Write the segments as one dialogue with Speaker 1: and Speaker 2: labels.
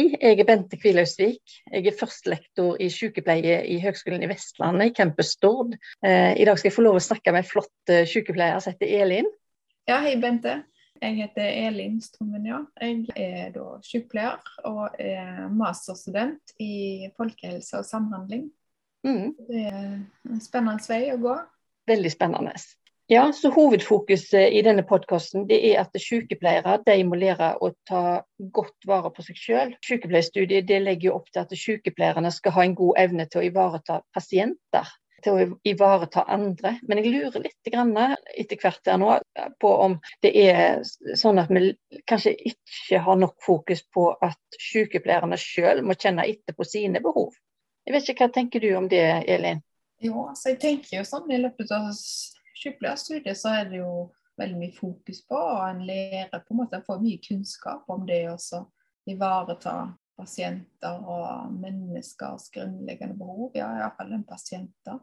Speaker 1: Hei, jeg er Bente Kvilhausvik. Jeg er førstelektor i sykepleie i Høgskolen i Vestlandet, i campus Stord. Eh, I dag skal jeg få lov å snakke med en flott eh, sykepleier som heter Elin.
Speaker 2: Ja, hei Bente. Jeg heter Elin Strommen, ja. Jeg er da sykepleier og er masterstudent i folkehelse og samhandling. Mm. Det er en spennende vei å gå.
Speaker 1: Veldig spennende. Ja, så Hovedfokuset i denne podkasten er at sykepleiere de må lære å ta godt vare på seg selv. Sykepleierstudiet det legger jo opp til at sykepleierne skal ha en god evne til å ivareta pasienter. Til å ivareta andre. Men jeg lurer litt etter hvert her nå på om det er sånn at vi kanskje ikke har nok fokus på at sykepleierne selv må kjenne etter på sine behov. Jeg vet ikke, Hva tenker du om det, Elin?
Speaker 2: Jo, altså jeg tenker jo sånn i løpet av sykepleierstudiet så er det jo veldig mye fokus på, og en lærer på en måte, en får mye kunnskap om det å ivareta pasienter og menneskers grunnleggende behov, ja iallfall en pasienter.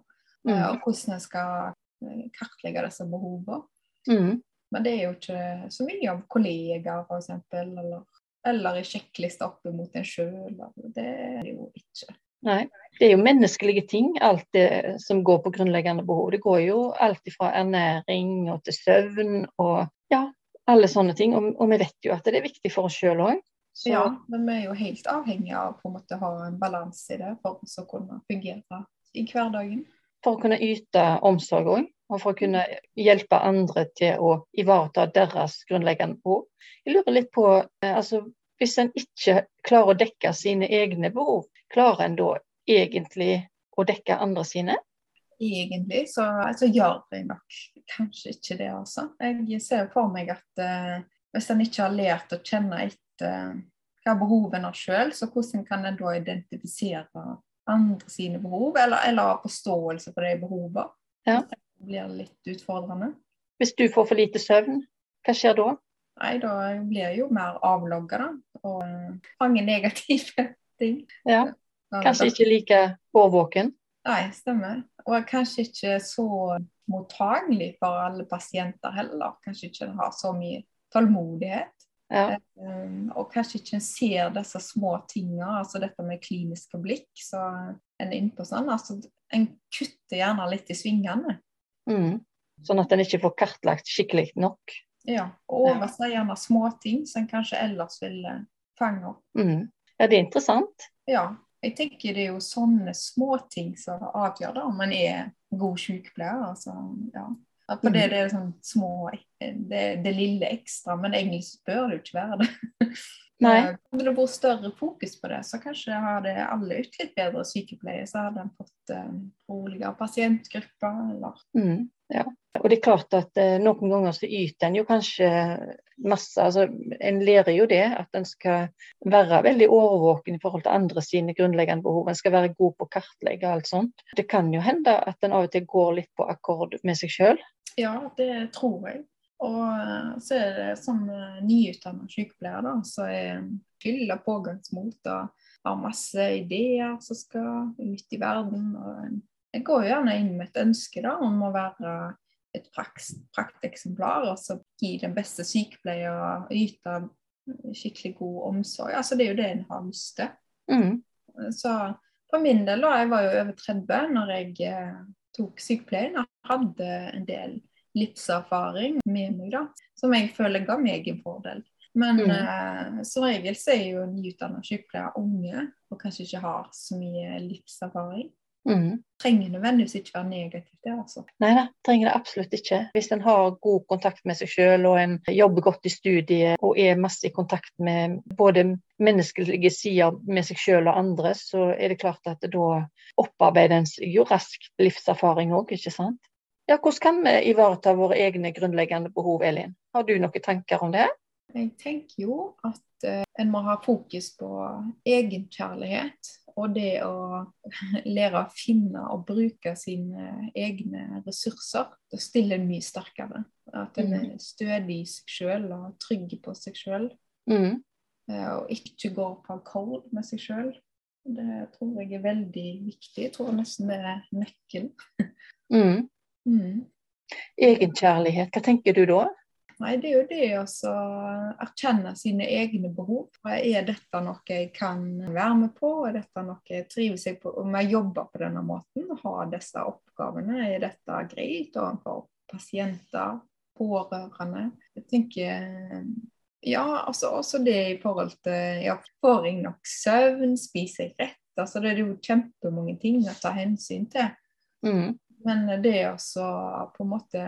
Speaker 2: Mm. Og hvordan en skal eh, kartlegge disse behovene. Mm. Men det er jo ikke så mye av kollegaer, f.eks., eller, eller i sjekklista opp mot en sjøl. Det er det jo ikke.
Speaker 1: Nei. Det er jo menneskelige ting, alt det som går på grunnleggende behov. Det går jo alt fra ernæring og til søvn og ja, alle sånne ting. Og, og vi vet jo at det er viktig for oss sjøl òg.
Speaker 2: Ja, men vi er jo helt avhengige av på en måte å ha en balanse i det for å kunne fungere i hverdagen.
Speaker 1: For å kunne yte omsorg òg, og for å kunne hjelpe andre til å ivareta deres grunnleggende behov. Jeg lurer litt på, eh, altså Hvis en ikke klarer å dekke sine egne behov, klarer en da egentlig å dekke andre sine?
Speaker 2: Egentlig så, altså, gjør jeg nok kanskje ikke det, altså. Jeg ser for meg at uh, hvis en ikke har lært å kjenne etter uh, hva behovene er sjøl, så hvordan kan en da identifisere andre sine behov, eller, eller ha forståelse for de behovene? Ja. Det blir litt utfordrende.
Speaker 1: Hvis du får for lite søvn, hva skjer da?
Speaker 2: Nei, da blir jeg jo mer avlogga, da. Og fanger mange negative ting.
Speaker 1: Ja. Kanskje ikke like årvåken?
Speaker 2: Nei, stemmer. Og kanskje ikke så mottagelig for alle pasienter heller. Kanskje ikke har så mye tålmodighet. Ja. Um, og kanskje ikke ser disse små tingene, altså dette med kliniske blikk. Så en er innpå sånn. Altså, en kutter gjerne litt i svingene.
Speaker 1: Mm. Sånn at en ikke får kartlagt skikkelig nok.
Speaker 2: Ja, og overse gjerne småting som en kanskje ellers ville fange opp.
Speaker 1: Mm. Ja, det er interessant.
Speaker 2: Ja, jeg tenker det er jo sånne småting som avgjør da, om man er god sykepleier. Altså, ja. For det, mhm. det er sånn små det, det lille ekstra, men egentlig bør det jo ikke være det. Nei. Hadde det vært større fokus på det, så kanskje hadde alle ut litt bedre sykepleie. Så hadde en fått roligere pasientgrupper. Eller.
Speaker 1: Mm, ja. Og det er klart at eh, noen ganger så yter en jo kanskje masse altså En lærer jo det, at en skal være veldig overvåken i forhold til andre sine grunnleggende behov. En skal være god på å kartlegge alt sånt. Det kan jo hende at en av og til går litt på akkord med seg sjøl.
Speaker 2: Ja, det tror jeg. Og eh, så er det som nyutdanna nyutdannet sykepleier, da, så er fylla pågangsmot og har masse ideer som skal ut i verden. og Jeg går gjerne inn med et ønske da, om å være et prakteksemplar, og så gi den beste sykepleie og yte skikkelig god omsorg. Altså Det er jo det en har lyst til. Mm. Så for min del, da, jeg var jo over 30 når jeg eh, tok sykepleien. Jeg hadde en del livserfaring med meg, da, som jeg føler ga meg en fordel. Men mm. eh, som regel så er jo nyutdanna sykepleiere unge og kanskje ikke har så mye livserfaring. Mm. Trenger nødvendigvis ikke være negativt, det. altså.
Speaker 1: Nei da, trenger det absolutt ikke. Hvis en har god kontakt med seg selv og en jobber godt i studiet og er masse i kontakt med både menneskelige sider med seg selv og andre, så er det klart at da opparbeider en jo raskt livserfaring òg, ikke sant. Ja, hvordan kan vi ivareta våre egne grunnleggende behov, Elin? Har du noen tanker om det?
Speaker 2: Jeg tenker jo at uh, en må ha fokus på egenkjærlighet. Og det å lære å finne og bruke sine egne ressurser. Det stiller en mye sterkere. At en er mm. stødig i seg sjøl og trygg på seg sjøl. Mm. Uh, og ikke går på akkord med seg sjøl. Det tror jeg er veldig viktig. Jeg tror nesten det er nøkkelen.
Speaker 1: Mm. Mm. Egenkjærlighet, hva tenker du da?
Speaker 2: Nei, det er jo det å erkjenne sine egne behov. Er dette noe jeg kan være med på? Er dette noe jeg trives på om jeg jobber på denne måten? Ha disse oppgavene? Er dette greit overfor pasienter, pårørende? Jeg tenker ja, altså også det i forhold til ja, Får jeg nok søvn? Spiser jeg rett? Altså, det er jo kjempemange ting å ta hensyn til.
Speaker 1: Mm.
Speaker 2: Men det å på en måte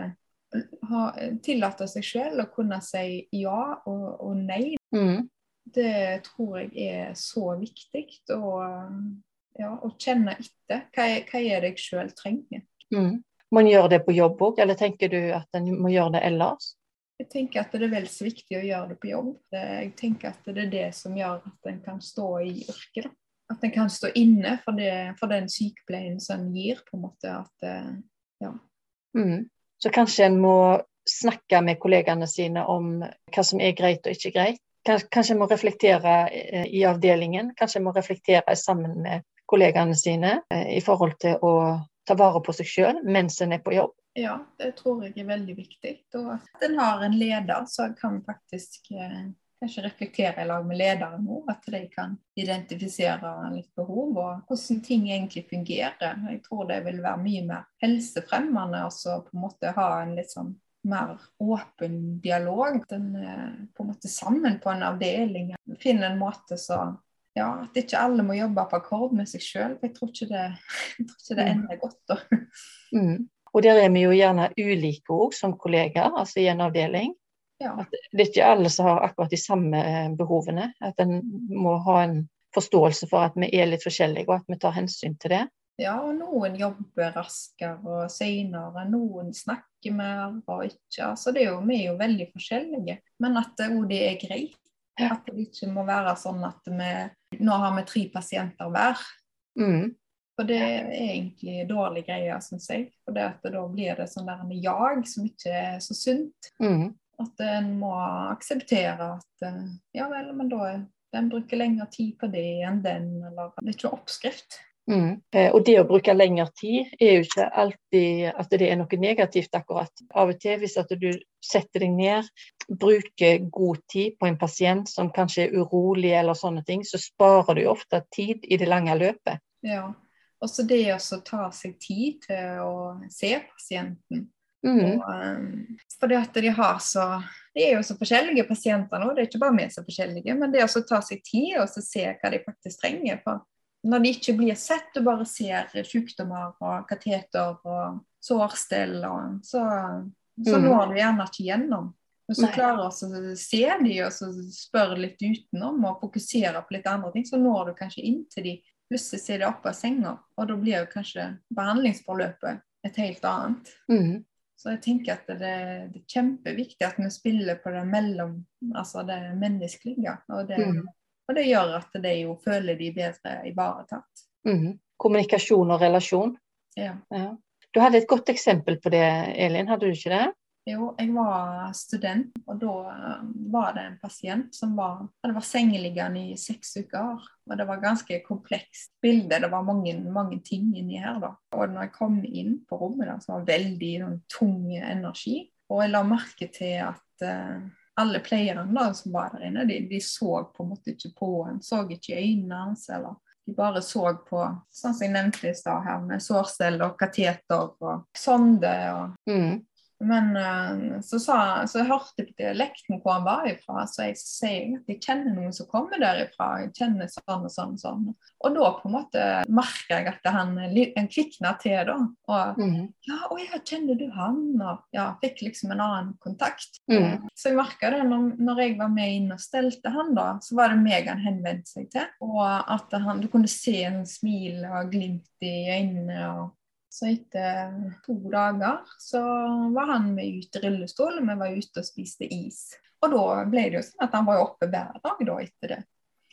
Speaker 2: ha, tillate seg selv å kunne si ja og, og nei,
Speaker 1: Mm.
Speaker 2: det tror jeg er så viktig. Og, ja, å kjenne etter. Hva hva er det jeg selv trenger?
Speaker 1: Mm. Må en gjøre det på jobb òg, eller tenker du at en må gjøre det ellers?
Speaker 2: Jeg tenker at det er vel så viktig å gjøre det på jobb. Jeg tenker at det er det som gjør at en kan stå i yrket. da. At en kan stå inne for, det, for den sykepleien som en gir, på en måte. At, eh, ja.
Speaker 1: Mm. Så kanskje en må snakke med kollegene sine om hva som er greit og ikke greit. Kanskje en må reflektere eh, i avdelingen, kanskje en må reflektere sammen med kollegene sine eh, i forhold til å ta vare på seg sjøl mens en er på jobb.
Speaker 2: ja, det tror jeg er veldig viktig. Og at en har en leder som kan faktisk eh, kanskje reflektere i lag med lederen nå. At de kan identifisere litt behov og hvordan ting egentlig fungerer. Jeg tror det vil være mye mer helsefremmende å på en måte ha en litt sånn mer åpen dialog. Den en eh, på en måte sammen på en avdeling Finne en måte så ja, at ikke alle må jobbe på akkord med seg sjøl. Jeg jeg tror ikke det
Speaker 1: Mm.
Speaker 2: ender godt.
Speaker 1: Mm. Og der er vi jo gjerne ulike òg som kollegaer, altså i en avdeling.
Speaker 2: Ja.
Speaker 1: At det er ikke alle som har akkurat de samme eh, behovene. At en må ha en forståelse for at vi er litt forskjellige, og at vi tar hensyn til det.
Speaker 2: Ja, og noen jobber raskere og senere, noen snakker mer og ikke. Altså det er jo, vi er jo veldig forskjellige, men at det, det er greit. At det ikke må være sånn at vi Nå har vi tre pasienter hver.
Speaker 1: Mm.
Speaker 2: For det er egentlig dårlig greie, syns jeg. For det at da blir det sånn der en jag som ikke er så sunt.
Speaker 1: Mm.
Speaker 2: At en må akseptere at eh, ja vel, men da den bruker lengre tid på det enn den, eller det er ikke oppskrift.
Speaker 1: Mm. Eh, Og det å bruke lengre tid er jo ikke alltid at det er noe negativt, akkurat. Av og til, hvis at du setter deg ned, bruker god tid på en pasient som kanskje er urolig eller sånne ting, så sparer du ofte tid i det lange løpet.
Speaker 2: Ja. Og så det å ta seg tid til å se pasienten.
Speaker 1: Mm.
Speaker 2: Og, um, fordi at de har så De er jo så forskjellige pasienter nå, det er ikke bare vi som er forskjellige. Men det å ta seg tid og se hva de faktisk trenger. For når de ikke blir sett, du bare ser sykdommer og kateter og sårstell, og så, så
Speaker 1: Mm.
Speaker 2: når du gjerne ikke gjennom. Men så
Speaker 1: Nei.
Speaker 2: klarer du å se de og så spørre litt utenom og fokusere på litt andre ting, så når du kanskje inn til de. Plutselig er de oppe av senga, og da blir jo kanskje behandlingsforløpet et helt annet.
Speaker 1: Mm.
Speaker 2: Så jeg tenker at det, det er kjempeviktig at vi spiller på det mellom, altså det menneskelige. Og det,
Speaker 1: Mm.
Speaker 2: og det gjør at de jo føler de bedre ivaretatt.
Speaker 1: Mm. Kommunikasjon og relasjon.
Speaker 2: Ja.
Speaker 1: Ja. Du hadde et godt eksempel på det, Elin, hadde du ikke det?
Speaker 2: Jo, jeg var student, og da eh, var det en pasient som var, var sengeliggende i seks uker. Og det var ganske komplekst bilde, det var mange, mange ting inni her. da. Og når jeg kom inn på rommet, da, så var det veldig noen tung energi. Og jeg la merke til at uh, alle pleierne som var der inne, de, de så på en måte ikke på en, så ikke i øynene hans. eller de bare så på, sånn som jeg nevnte i stad her, med sårceller og kateter og sonde. og
Speaker 1: Mm.
Speaker 2: Men eh, så, sa, så jeg hørte på dialekten hvor han var ifra, så jeg sier at jeg kjenner noen som kommer derifra. Jeg kjenner sånn og sånn og sånn. Og da på en måte merker jeg at han en kvikna til, da. Og
Speaker 1: Mm.
Speaker 2: ja, å ja, kjenner du han? Og ja, fikk liksom en annen kontakt.
Speaker 1: Mm.
Speaker 2: Så jeg merka det når, når jeg var med inn og stelte han, da, så var det meg han henvendte seg til. Og at han, du kunne se en smil og glimt i øynene. og så etter to dager så var han med ut i rullestol, og vi var ute og spiste is. Og da ble det jo sånn at han var oppe hver dag da etter det.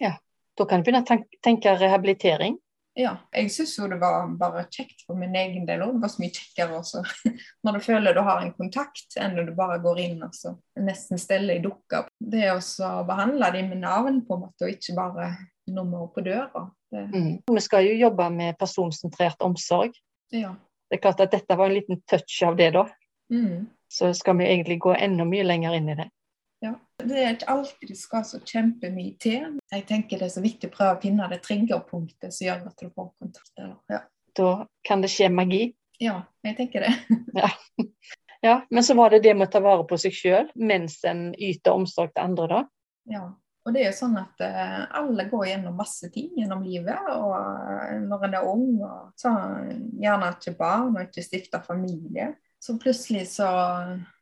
Speaker 1: Ja, Da kan du begynne å tenke rehabilitering.
Speaker 2: Ja, jeg syns jo det var bare kjekt for min egen del òg. Det var så mye kjekkere også når du føler du har en kontakt, enn når du bare går inn og så nesten steller i dukka. Det å behandle dem med navn på en måte, og ikke bare nummer på døra.
Speaker 1: Mm. Vi skal jo jobbe med personsentrert omsorg.
Speaker 2: Ja.
Speaker 1: Det er klart at dette var en liten touch av det, da.
Speaker 2: Mm.
Speaker 1: så skal vi egentlig gå enda mye lenger inn i det.
Speaker 2: Ja. Det er ikke alltid det skal så kjempemye til. Jeg tenker det er så viktig å prøve å finne det triggerpunktet som gjør at du får kontakt. Ja.
Speaker 1: Da kan det skje magi.
Speaker 2: Ja, jeg tenker det.
Speaker 1: ja. ja. Men så var det det med å ta vare på seg sjøl mens en yter omsorg til andre, da?
Speaker 2: Ja. Og det er jo sånn at uh, alle går gjennom masse ting gjennom livet. Og uh, når en er ung, og så gjerne ikke barn og ikke stifter familie, så plutselig så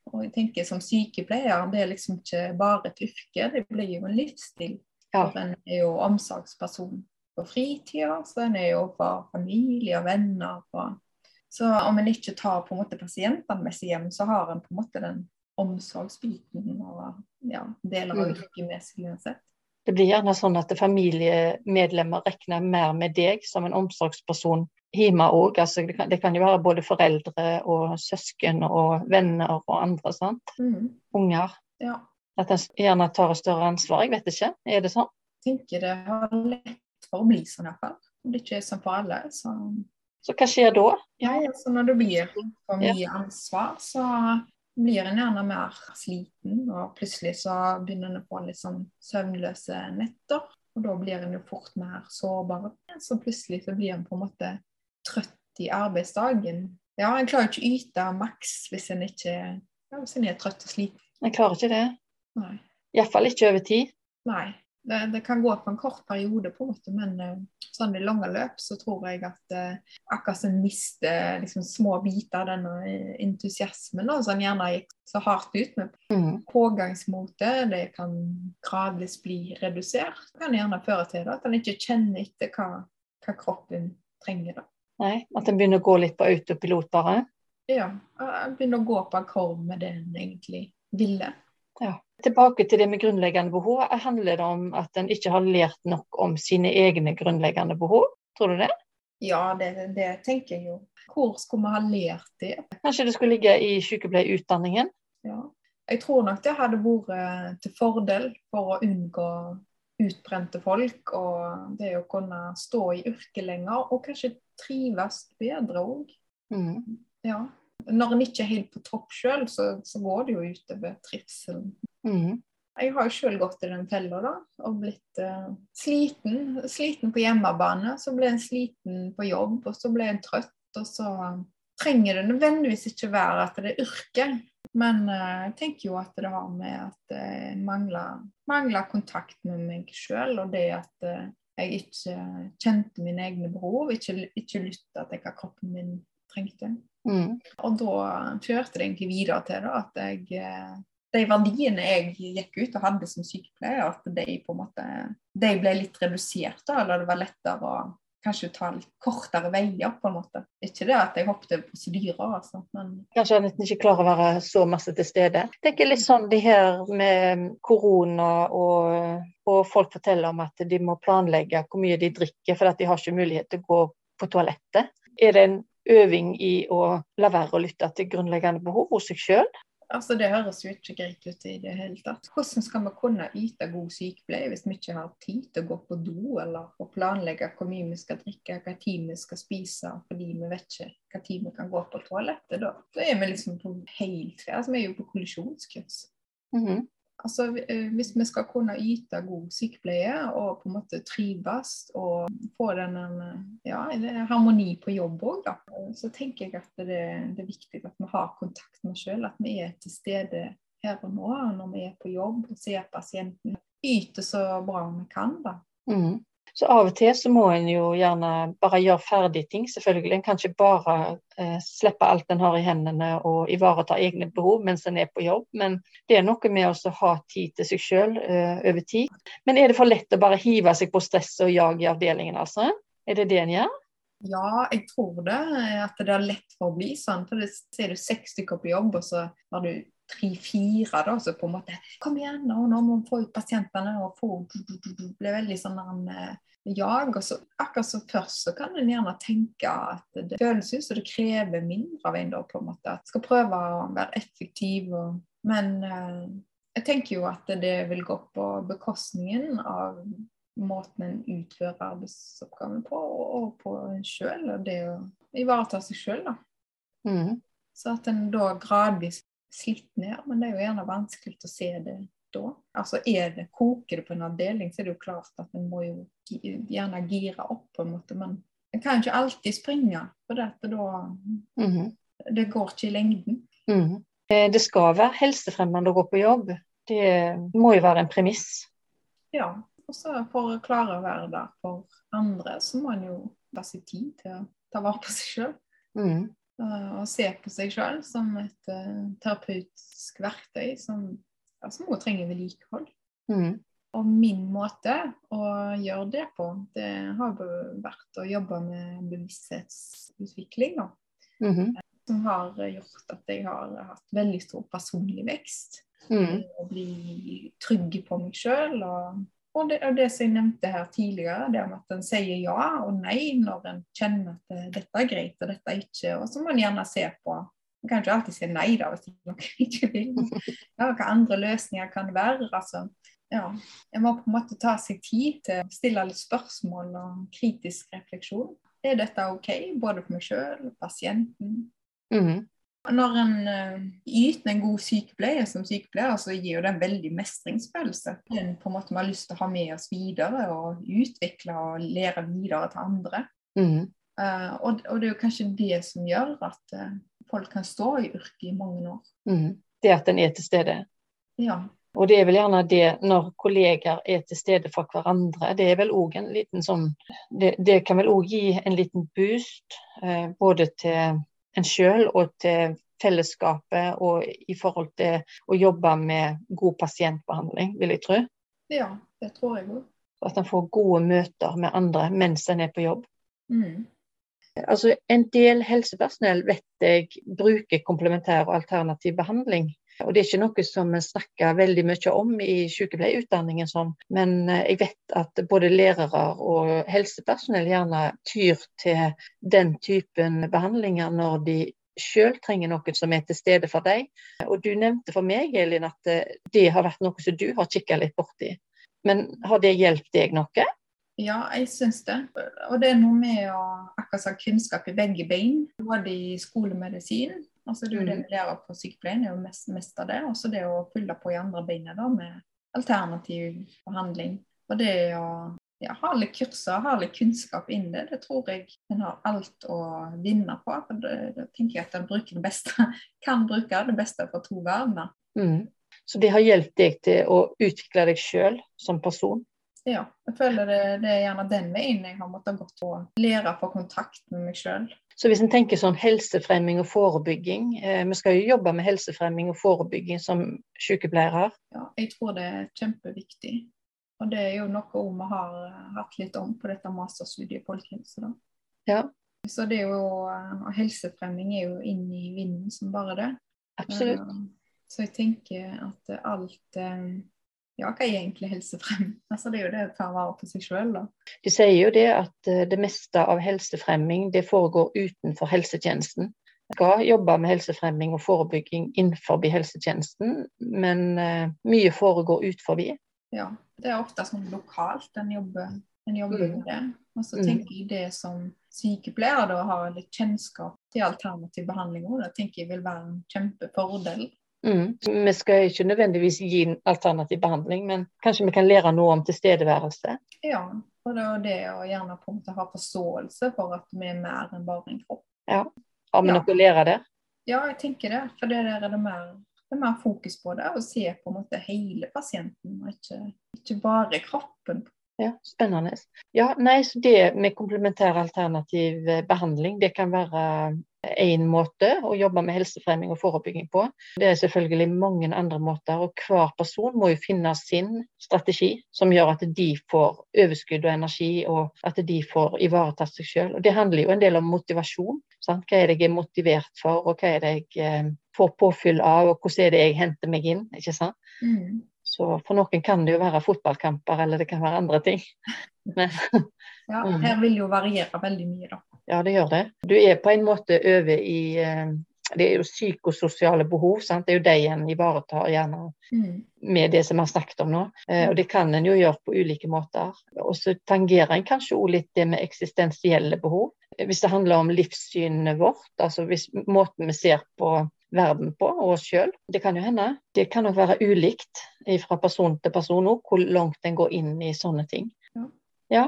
Speaker 2: Og jeg tenker som sykepleier, det er liksom ikke bare et yrke, det blir jo en livsstil. Ja. For en er jo omsorgsperson på fritida, så en er jo for familie og venner. Og, så om en ikke tar på en måte pasientene med seg hjem, så har en på en måte den omsorgsbiten og ja, deler av mm. seg uansett.
Speaker 1: Det blir gjerne sånn at familiemedlemmer regner mer med deg som en omsorgsperson hjemme òg. Altså, det, kan, det kan jo være både foreldre og søsken og venner og andre. sant? Mm. Unger.
Speaker 2: Ja.
Speaker 1: At en gjerne tar et større ansvar. Jeg vet ikke, er det sånn?
Speaker 2: Jeg tenker det har lett for å bli sånn iallfall. Det er sånn for alle. Så...
Speaker 1: så hva skjer da?
Speaker 2: Ja, altså Når det blir for mye ansvar, så blir en gjerne mer sliten, og plutselig så begynner en å få litt sånn søvnløse netter. Og da blir en jo fort mer sårbar. Så plutselig så blir en på en måte trøtt i arbeidsdagen. Ja, en klarer ikke å yte maks hvis en ikke ja, hvis en er trøtt og sliten.
Speaker 1: En klarer ikke det.
Speaker 2: Nei.
Speaker 1: Iallfall ikke over tid.
Speaker 2: Nei det, det, kan gå på en kort periode, på en måte, men uh, sånn i lange løp så tror jeg at eh, akkurat som en mister liksom, små biter av denne entusiasmen da, som gjerne gikk så hardt ut med mm. pågangsmotet, det kan gradvis bli redusert. Det kan gjerne føre til da, at en ikke kjenner etter hva, hva kroppen trenger. da.
Speaker 1: Nei, At en begynner å gå litt på autopilot bare?
Speaker 2: Ja, begynner å gå på akkord med det en egentlig ville.
Speaker 1: Ja. Tilbake til det med grunnleggende behov. Handler det om at en ikke har lært nok om sine egne grunnleggende behov? Tror du det?
Speaker 2: Ja, det, det tenker jeg jo. Hvor skulle vi ha lært det?
Speaker 1: Kanskje det skulle ligge i sykepleierutdanningen?
Speaker 2: Ja. Jeg tror nok det hadde vært til fordel for å unngå utbrente folk, og det å kunne stå i yrket lenger, og kanskje trives bedre òg. Mm. Ja når en ikke er helt på topp sjøl, så, så, går det jo utover trivselen. Mm. Jeg har jo sjøl gått i den fella da, og blitt uh, sliten. Sliten på hjemmebane, så ble en sliten på jobb, og så ble en trøtt. Og så trenger det nødvendigvis ikke være at det er yrke, men uh, jeg tenker jo at det har med at jeg mangler, mangler kontakt med meg sjøl, og det at uh, jeg ikke kjente mine egne behov, ikke, ikke lytta til hva kroppen min trengte. Mm. Og da førte det egentlig videre til da, at jeg de verdiene jeg gikk ut og hadde som sykepleier, at de på en måte de ble litt redusert. da, Eller det var lettere å kanskje ta litt kortere veier, på en måte. Ikke det at jeg hoppet over prosedyrer, altså, men
Speaker 1: Kanskje han ikke klarer å være så masse til stede. Jeg tenker litt sånn de her med korona og, og folk forteller om at de må planlegge hvor mye de drikker, for at de har ikke mulighet til å gå på toalettet. Er det en øving i å la være å lytte til grunnleggende behov hos seg sjøl?
Speaker 2: Altså, Det høres jo ikke greit ut i det hele tatt. Hvordan skal vi kunne yte god sykepleie hvis vi ikke har tid til å gå på do, eller å planlegge hvor mye vi skal drikke, hva tid vi skal spise, fordi vi vet ikke hva tid vi kan gå på toalettet da? Da er vi liksom på helt altså, Vi er jo på kollisjonskurs. Mm -hmm. Altså, eh, Hvis vi skal kunne yte god sykepleie og på en måte trives og få den ja, harmoni på jobb òg, så tenker jeg at det, det, er viktig at vi har kontakt med oss sjøl. At vi er til stede her og nå når vi er på jobb og ser pasienten. Yte så bra vi kan. da.
Speaker 1: Mm. Så av og til så må en jo gjerne bare gjøre ferdig ting, selvfølgelig. En kan ikke bare eh, slippe alt en har i hendene og ivareta egne behov mens en er på jobb. Men det er noe med å ha tid til seg sjøl eh, over tid. Men er det for lett å bare hive seg på stress og jag i avdelingen, altså? Er det det en gjør?
Speaker 2: Ja, jeg tror det. At det er lett for å bli sånn. For det ser du seks stykker på jobb, og så har du tre-fire da, så på en måte Kom igjen, nå, nå må vi få ut pasientene og få Det er veldig sånn en jag. og så Akkurat som først så kan en gjerne tenke at det føles ut som det krever mindre av en da, på en måte. At skal prøve å være effektiv. Og, men eh, jeg tenker jo at det vil gå på bekostningen av måten en utfører arbeidsoppgaven på, og på en sjøl. Og det å ivareta seg sjøl, da. Mm. Så at en da gradvis slitt ned, men det er jo gjerne vanskelig å se det da. Altså er det, Koker det på en avdeling, så er det jo klart at en må jo gjerne gire opp, på en måte. Men en kan ikke alltid springe, for dette da mm -hmm. Det går ikke i lengden.
Speaker 1: Mm. Det skal være helsefremmende å gå på jobb. Det må jo være en premiss.
Speaker 2: Ja. Og så for å klare å være der for andre, så må en jo ta seg tid til å ta vare på seg sjøl. Mm. Og se på seg sjøl som et uh, terapeutisk verktøy som som også trenger vedlikehold. Mm. Og min måte å gjøre det på, det har vært å jobbe med bevissthetsutvikling. Mm -hmm. Som har gjort at jeg har hatt veldig stor personlig vekst. Mm. Å bli trygg på meg sjøl. Og, og, det, og det som jeg nevnte her tidligere, det om at en sier ja og nei når en kjenner at dette er greit og dette er ikke. Og så må en gjerne se på En kan ikke alltid si nei da, hvis noen ikke vil. Ja, hva andre løsninger kan være? altså. Ja, En må på en måte ta seg tid til å stille litt spørsmål og kritisk refleksjon. Er dette OK, både for meg sjøl pasienten? Mm. Når en uh, yter en god sykepleie som sykepleier, så gir det en veldig mestringsfølelse. En på en måte vi har lyst til å ha med oss videre og utvikle og lære videre til andre. Mm. Uh, og, og, det er jo kanskje det som gjør at uh, folk kan stå i yrket i mange år.
Speaker 1: Mm. Det at en er til stede.
Speaker 2: Ja.
Speaker 1: Og det er vel gjerne det når kolleger er til stede for hverandre. Det er vel òg en liten sånn Det, det kan vel òg gi en liten boost eh, både til en sjøl og til fellesskapet og i forhold til å jobbe med god pasientbehandling, vil jeg tro.
Speaker 2: Ja, det tror jeg òg.
Speaker 1: At en får gode møter med andre mens en er på jobb.
Speaker 2: Mm.
Speaker 1: Altså, en del helsepersonell vet jeg bruker komplementær og alternativ behandling. Og Det er ikke noe som vi snakker veldig mye om i sykepleierutdanningen, sånn. men eh, jeg vet at både lærere og helsepersonell gjerne tyr til den typen behandlinger når de sjøl trenger noen som er til stede for deg. Og Du nevnte for meg Elin, at eh, det har vært noe som du har kikka litt borti. Men har det hjulpet deg noe?
Speaker 2: Ja, jeg syns det. Og det er noe med å akkurat kunnskap i begge bein, både i skolemedisin altså det mm. lærer på sykepleien, er jo mest, mest av det. Og så det å fylle på i andre beinet da, med alternativ behandling. Og det å ja, ha litt kurser, ha litt kunnskap inn det, det tror jeg en har alt å vinne på. for det, det tenker jeg at en bruker det beste, kan bruke det beste fra to verdener.
Speaker 1: Mm. Så det har hjulpet deg til å utvikle deg sjøl som person?
Speaker 2: Ja, jeg føler det, det, er gjerne den veien jeg har måttet gå på. Lære å få kontakt med meg sjøl.
Speaker 1: Så hvis en tenker sånn helsefremming og forebygging, eh, vi skal jo jobbe med helsefremming og forebygging som sykepleiere.
Speaker 2: Ja, jeg tror det er kjempeviktig. Og det er jo noe vi har hatt litt om på dette masterstudiet i folkehelse. da.
Speaker 1: Ja.
Speaker 2: Så det er jo, og helsefremming er jo inn i vinden som bare det.
Speaker 1: Absolutt.
Speaker 2: Så jeg tenker at alt eh, ja, hva er egentlig helsefremming? Altså, det er jo det å ta vare på seg sjøl, da.
Speaker 1: De sier jo det at eh, det meste av helsefremming det foregår utenfor helsetjenesten. Vi skal jobbe med helsefremming og forebygging innenfor helsetjenesten, men uh, mye foregår utenfor.
Speaker 2: Ja, det er ofte sånn lokalt en jobber, en jobber mm. med det. Og så mm. tenker jeg det som sykepleier da har litt kjennskap til alternativ behandling det tenker jeg vil være en kjempefordel
Speaker 1: Mm. Vi skal ikke nødvendigvis gi en alternativ behandling, men kanskje vi kan lære noe om tilstedeværelse?
Speaker 2: Ja, og det, er det å gjerne på en måte ha forståelse for at vi er mer enn bare en kropp.
Speaker 1: Ja, Har vi ja. noe å lære der?
Speaker 2: Ja, jeg tenker det. For det der er det mer, det er mer fokus på det. Å se på en måte hele pasienten, og ikke, ikke bare kroppen.
Speaker 1: Ja, Spennende. Ja, nei, så Det med komplementær alternativ behandling det kan være én måte å jobbe med helsefremming og forebygging på. Det er selvfølgelig mange andre måter, og hver person må jo finne sin strategi som gjør at de får overskudd og energi, og at de får ivaretatt seg. Og Det handler jo en del om motivasjon. Sant? Hva er det jeg er motivert for, og hva er det jeg eh, får påfyll av, og hvordan er det jeg henter meg inn. ikke sant?
Speaker 2: Mm.
Speaker 1: Så for noen kan det jo være fotballkamper, eller det kan være andre ting.
Speaker 2: Men, ja, mm. her vil jo variere veldig mye, da.
Speaker 1: Ja, det gjør det. Du er på en måte over i eh, det er jo psykososiale behov. Sant? Det er jo de en ivaretar gjerne mm. med det som vi har snakket om nå. Eh, og det kan en jo gjøre på ulike måter. Og så tangerer en kanskje også litt det med eksistensielle behov. Hvis det handler om livssynet vårt, altså hvis måten vi ser på verden på, og oss sjøl. Det kan jo hende. Det kan nok være ulikt fra person til person òg, hvor langt en går inn i sånne ting.
Speaker 2: Ja.
Speaker 1: ja.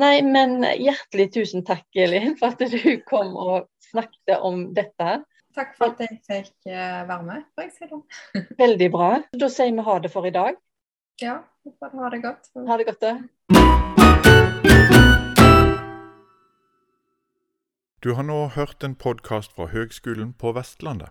Speaker 1: Nei, men hjertelig tusen takk, Elin, for at du kom og snakket om dette.
Speaker 2: Takk for at jeg fikk eh, være med. får jeg si det.
Speaker 1: Veldig bra. Da sier vi ha det for i dag.
Speaker 2: Ja, ha det godt.
Speaker 1: Ha det godt, da.
Speaker 3: Du har nå hørt en podkast fra Høgskolen på Vestlandet.